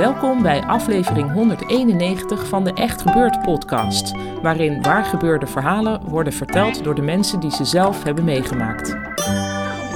Welkom bij aflevering 191 van de Echt Gebeurd podcast, waarin waargebeurde verhalen worden verteld door de mensen die ze zelf hebben meegemaakt.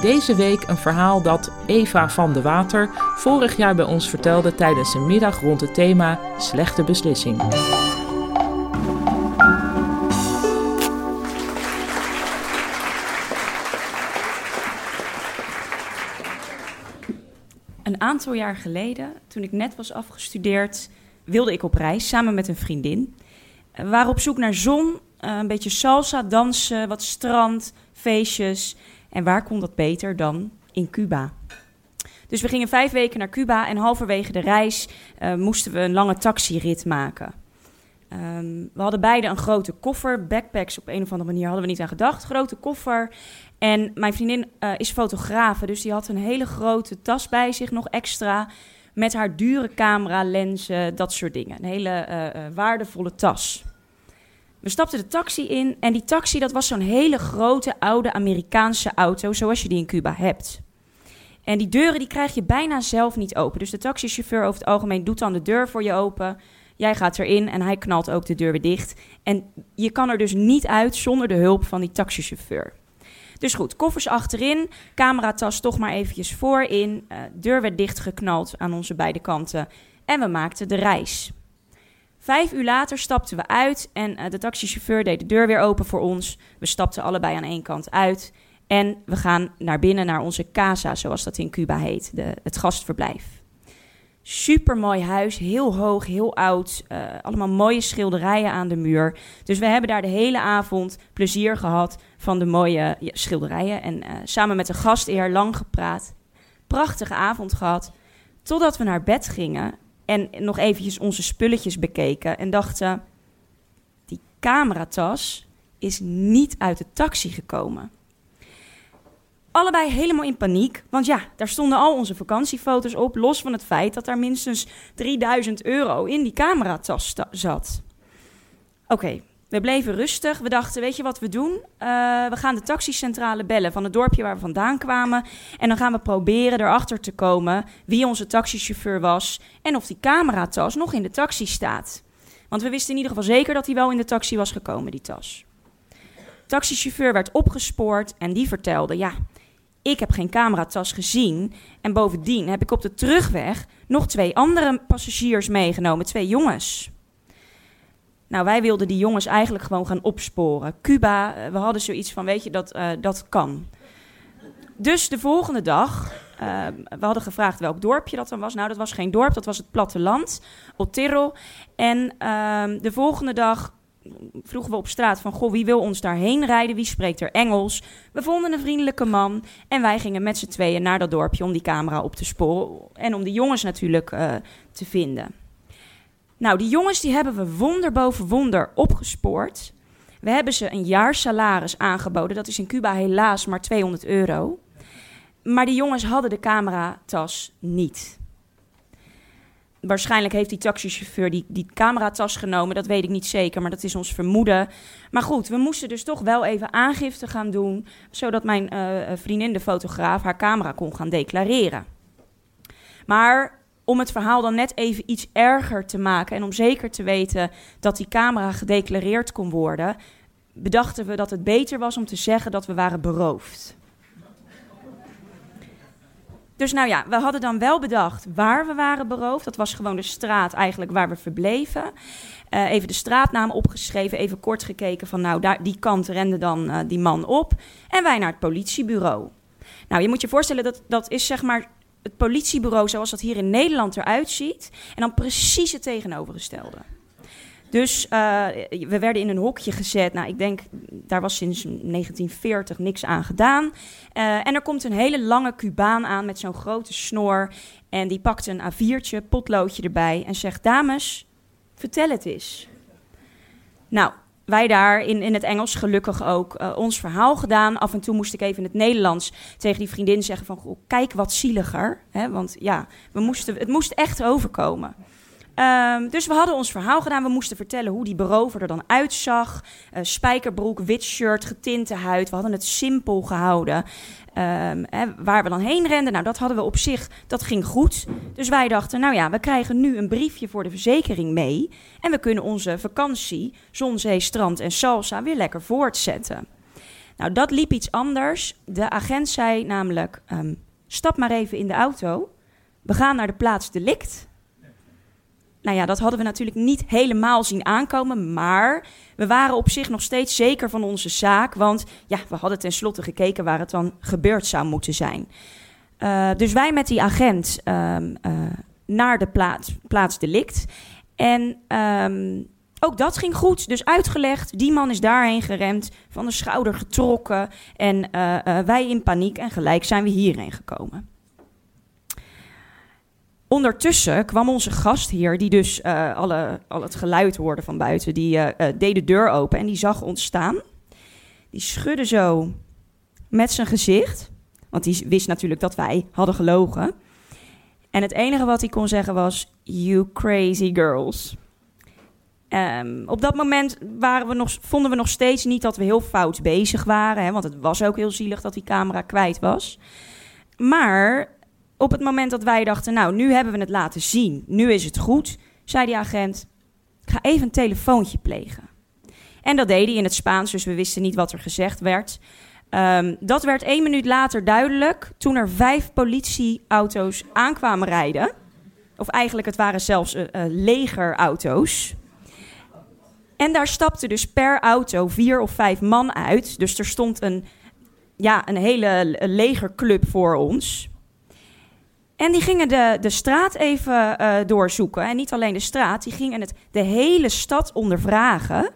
Deze week een verhaal dat Eva van de Water vorig jaar bij ons vertelde tijdens een middag rond het thema Slechte beslissing. Een aantal jaar geleden, toen ik net was afgestudeerd, wilde ik op reis samen met een vriendin. We waren op zoek naar zon, eh, een beetje salsa, dansen, wat strand, feestjes. En waar kon dat beter dan in Cuba? Dus we gingen vijf weken naar Cuba en halverwege de reis uh, moesten we een lange taxirit maken. Um, we hadden beide een grote koffer, backpacks op een of andere manier hadden we niet aan gedacht. Grote koffer. En mijn vriendin uh, is fotografe, dus die had een hele grote tas bij zich, nog extra. Met haar dure camera, lenzen, dat soort dingen. Een hele uh, waardevolle tas. We stapten de taxi in en die taxi dat was zo'n hele grote oude Amerikaanse auto, zoals je die in Cuba hebt. En die deuren die krijg je bijna zelf niet open. Dus de taxichauffeur over het algemeen doet dan de deur voor je open. Jij gaat erin en hij knalt ook de deur weer dicht. En je kan er dus niet uit zonder de hulp van die taxichauffeur. Dus goed, koffers achterin, cameratas toch maar eventjes voorin. Uh, deur werd dichtgeknald aan onze beide kanten en we maakten de reis. Vijf uur later stapten we uit en uh, de taxichauffeur deed de deur weer open voor ons. We stapten allebei aan één kant uit en we gaan naar binnen naar onze casa, zoals dat in Cuba heet, de, het gastverblijf. Super mooi huis, heel hoog, heel oud. Uh, allemaal mooie schilderijen aan de muur. Dus we hebben daar de hele avond plezier gehad van de mooie schilderijen. En uh, samen met de gastheer lang gepraat. Prachtige avond gehad. Totdat we naar bed gingen en nog eventjes onze spulletjes bekeken. En dachten, die cameratas is niet uit de taxi gekomen. Allebei helemaal in paniek, want ja, daar stonden al onze vakantiefoto's op, los van het feit dat daar minstens 3000 euro in die cameratas zat. Oké, we bleven rustig. We dachten, weet je wat we doen? Uh, we gaan de taxicentrale bellen van het dorpje waar we vandaan kwamen. En dan gaan we proberen erachter te komen wie onze taxichauffeur was en of die cameratas nog in de taxi staat. Want we wisten in ieder geval zeker dat hij wel in de taxi was gekomen, die tas. Taxichauffeur werd opgespoord en die vertelde, ja, ik heb geen cameratas gezien. En bovendien heb ik op de terugweg nog twee andere passagiers meegenomen, twee jongens. Nou, wij wilden die jongens eigenlijk gewoon gaan opsporen. Cuba, eh, we hadden zoiets van, weet je, dat, uh, dat kan. Dus de volgende dag, uh, we hadden gevraagd welk dorpje dat dan was. Nou, dat was geen dorp, dat was het platteland, Otero. En uh, de volgende dag vroegen we op straat van, goh, wie wil ons daarheen rijden? Wie spreekt er Engels? We vonden een vriendelijke man en wij gingen met z'n tweeën naar dat dorpje om die camera op te sporen en om die jongens natuurlijk uh, te vinden. Nou, die jongens die hebben we wonder boven wonder opgespoord. We hebben ze een jaar salaris aangeboden. Dat is in Cuba helaas maar 200 euro. Maar die jongens hadden de cameratas niet waarschijnlijk heeft die taxichauffeur die, die cameratas genomen. Dat weet ik niet zeker, maar dat is ons vermoeden. Maar goed, we moesten dus toch wel even aangifte gaan doen. Zodat mijn uh, vriendin, de fotograaf, haar camera kon gaan declareren. Maar om het verhaal dan net even iets erger te maken. En om zeker te weten dat die camera gedeclareerd kon worden. Bedachten we dat het beter was om te zeggen dat we waren beroofd. Dus nou ja, we hadden dan wel bedacht waar we waren beroofd. Dat was gewoon de straat eigenlijk waar we verbleven. Uh, even de straatnaam opgeschreven, even kort gekeken van nou, daar, die kant rende dan uh, die man op. En wij naar het politiebureau. Nou, je moet je voorstellen dat dat is zeg maar het politiebureau zoals dat hier in Nederland eruit ziet. En dan precies het tegenovergestelde. Dus uh, we werden in een hokje gezet. Nou, ik denk, daar was sinds 1940 niks aan gedaan. Uh, en er komt een hele lange Cubaan aan met zo'n grote snor. En die pakt een A4'tje, potloodje erbij en zegt... Dames, vertel het eens. Nou, wij daar in, in het Engels gelukkig ook uh, ons verhaal gedaan. Af en toe moest ik even in het Nederlands tegen die vriendin zeggen van... Goh, kijk wat zieliger. Hè? Want ja, we moesten, het moest echt overkomen. Um, dus we hadden ons verhaal gedaan. We moesten vertellen hoe die berover er dan uitzag. Uh, spijkerbroek, wit shirt, getinte huid. We hadden het simpel gehouden. Um, hè, waar we dan heen renden, nou dat hadden we op zich, dat ging goed. Dus wij dachten, nou ja, we krijgen nu een briefje voor de verzekering mee. En we kunnen onze vakantie, zon, zee, strand en salsa weer lekker voortzetten. Nou, dat liep iets anders. De agent zei namelijk, um, stap maar even in de auto. We gaan naar de plaats delict nou ja, dat hadden we natuurlijk niet helemaal zien aankomen. Maar we waren op zich nog steeds zeker van onze zaak. Want ja, we hadden tenslotte gekeken waar het dan gebeurd zou moeten zijn. Uh, dus wij met die agent um, uh, naar de plaats, plaats delict. En um, ook dat ging goed. Dus uitgelegd, die man is daarheen geremd, van de schouder getrokken. En uh, wij in paniek en gelijk zijn we hierheen gekomen. Ondertussen kwam onze gastheer, die dus uh, alle, al het geluid hoorde van buiten, die uh, uh, deed de deur open en die zag ons staan. Die schudde zo met zijn gezicht, want die wist natuurlijk dat wij hadden gelogen. En het enige wat hij kon zeggen was: You crazy girls. Um, op dat moment waren we nog, vonden we nog steeds niet dat we heel fout bezig waren, hè, want het was ook heel zielig dat die camera kwijt was. Maar op het moment dat wij dachten, nou, nu hebben we het laten zien, nu is het goed, zei die agent, ga even een telefoontje plegen. En dat deed hij in het Spaans, dus we wisten niet wat er gezegd werd. Um, dat werd één minuut later duidelijk toen er vijf politieauto's aankwamen rijden. Of eigenlijk, het waren zelfs uh, uh, legerauto's. En daar stapte dus per auto vier of vijf man uit. Dus er stond een, ja, een hele legerclub voor ons. En die gingen de, de straat even uh, doorzoeken. En niet alleen de straat, die gingen het, de hele stad ondervragen.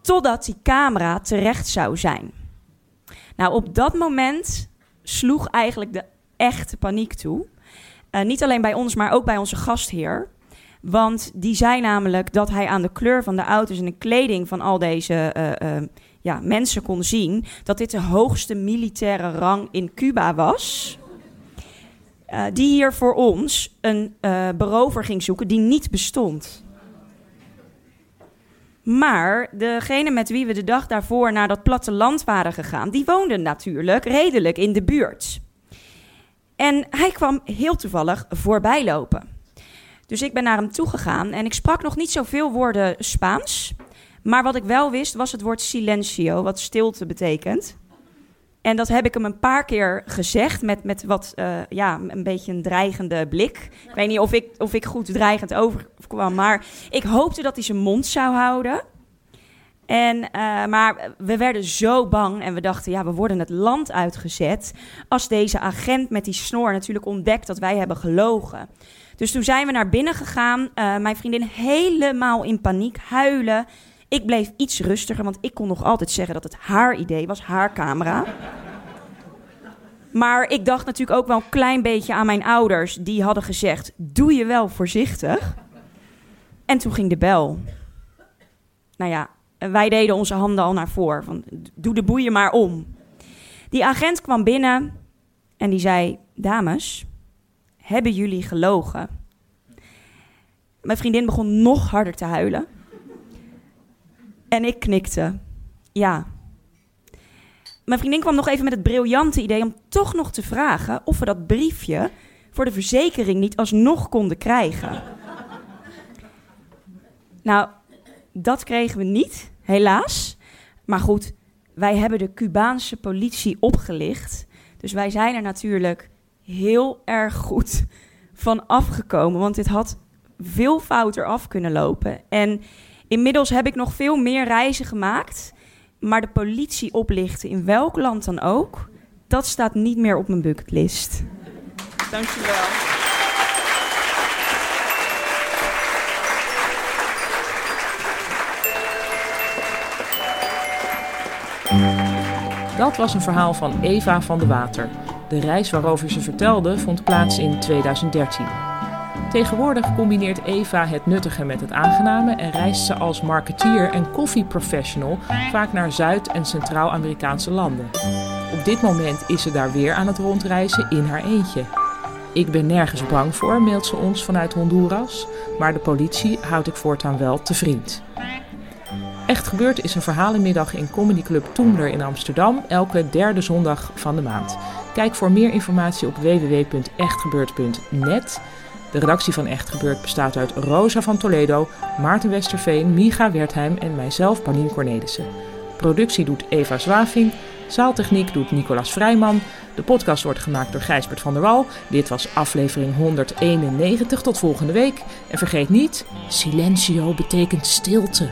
Totdat die camera terecht zou zijn. Nou, op dat moment sloeg eigenlijk de echte paniek toe. Uh, niet alleen bij ons, maar ook bij onze gastheer. Want die zei namelijk dat hij aan de kleur van de auto's en de kleding van al deze uh, ja, mensen kon zien dat dit de hoogste militaire rang in Cuba was. Uh, die hier voor ons een uh, berover ging zoeken die niet bestond. Maar degene met wie we de dag daarvoor naar dat platteland waren gegaan, die woonde natuurlijk redelijk in de buurt. En hij kwam heel toevallig voorbij lopen. Dus ik ben naar hem toegegaan en ik sprak nog niet zoveel woorden Spaans. Maar wat ik wel wist was het woord silencio, wat stilte betekent. En dat heb ik hem een paar keer gezegd met, met wat, uh, ja, een beetje een dreigende blik. Ik weet niet of ik, of ik goed dreigend overkwam, maar ik hoopte dat hij zijn mond zou houden. En, uh, maar we werden zo bang en we dachten, ja, we worden het land uitgezet. Als deze agent met die snor natuurlijk ontdekt dat wij hebben gelogen. Dus toen zijn we naar binnen gegaan. Uh, mijn vriendin helemaal in paniek, huilen. Ik bleef iets rustiger, want ik kon nog altijd zeggen dat het haar idee was, haar camera. Maar ik dacht natuurlijk ook wel een klein beetje aan mijn ouders. Die hadden gezegd: Doe je wel voorzichtig. En toen ging de bel. Nou ja, wij deden onze handen al naar voren. Van, doe de boeien maar om. Die agent kwam binnen en die zei: Dames, hebben jullie gelogen? Mijn vriendin begon nog harder te huilen. En ik knikte. Ja. Mijn vriendin kwam nog even met het briljante idee om toch nog te vragen of we dat briefje voor de verzekering niet alsnog konden krijgen. nou, dat kregen we niet, helaas. Maar goed, wij hebben de Cubaanse politie opgelicht. Dus wij zijn er natuurlijk heel erg goed van afgekomen. Want dit had veel fouter af kunnen lopen. En Inmiddels heb ik nog veel meer reizen gemaakt. Maar de politie oplichten, in welk land dan ook, dat staat niet meer op mijn bucketlist. Dankjewel. Dat was een verhaal van Eva van de Water. De reis waarover ze vertelde vond plaats in 2013. Tegenwoordig combineert Eva het nuttige met het aangename en reist ze als marketeer en koffieprofessional vaak naar Zuid- en Centraal-Amerikaanse landen. Op dit moment is ze daar weer aan het rondreizen in haar eentje. Ik ben nergens bang voor, mailt ze ons vanuit Honduras, maar de politie houd ik voortaan wel te vriend. Echt Gebeurd is een verhalenmiddag in Comedy Club Toemler in Amsterdam, elke derde zondag van de maand. Kijk voor meer informatie op www.echtgebeurd.net. De redactie van Echt Gebeurd bestaat uit Rosa van Toledo, Maarten Westerveen, Miga Wertheim en mijzelf, Paulien Cornelissen. Productie doet Eva Zwaving, zaaltechniek doet Nicolas Vrijman. De podcast wordt gemaakt door Gijsbert van der Wal. Dit was aflevering 191. Tot volgende week. En vergeet niet, silencio betekent stilte.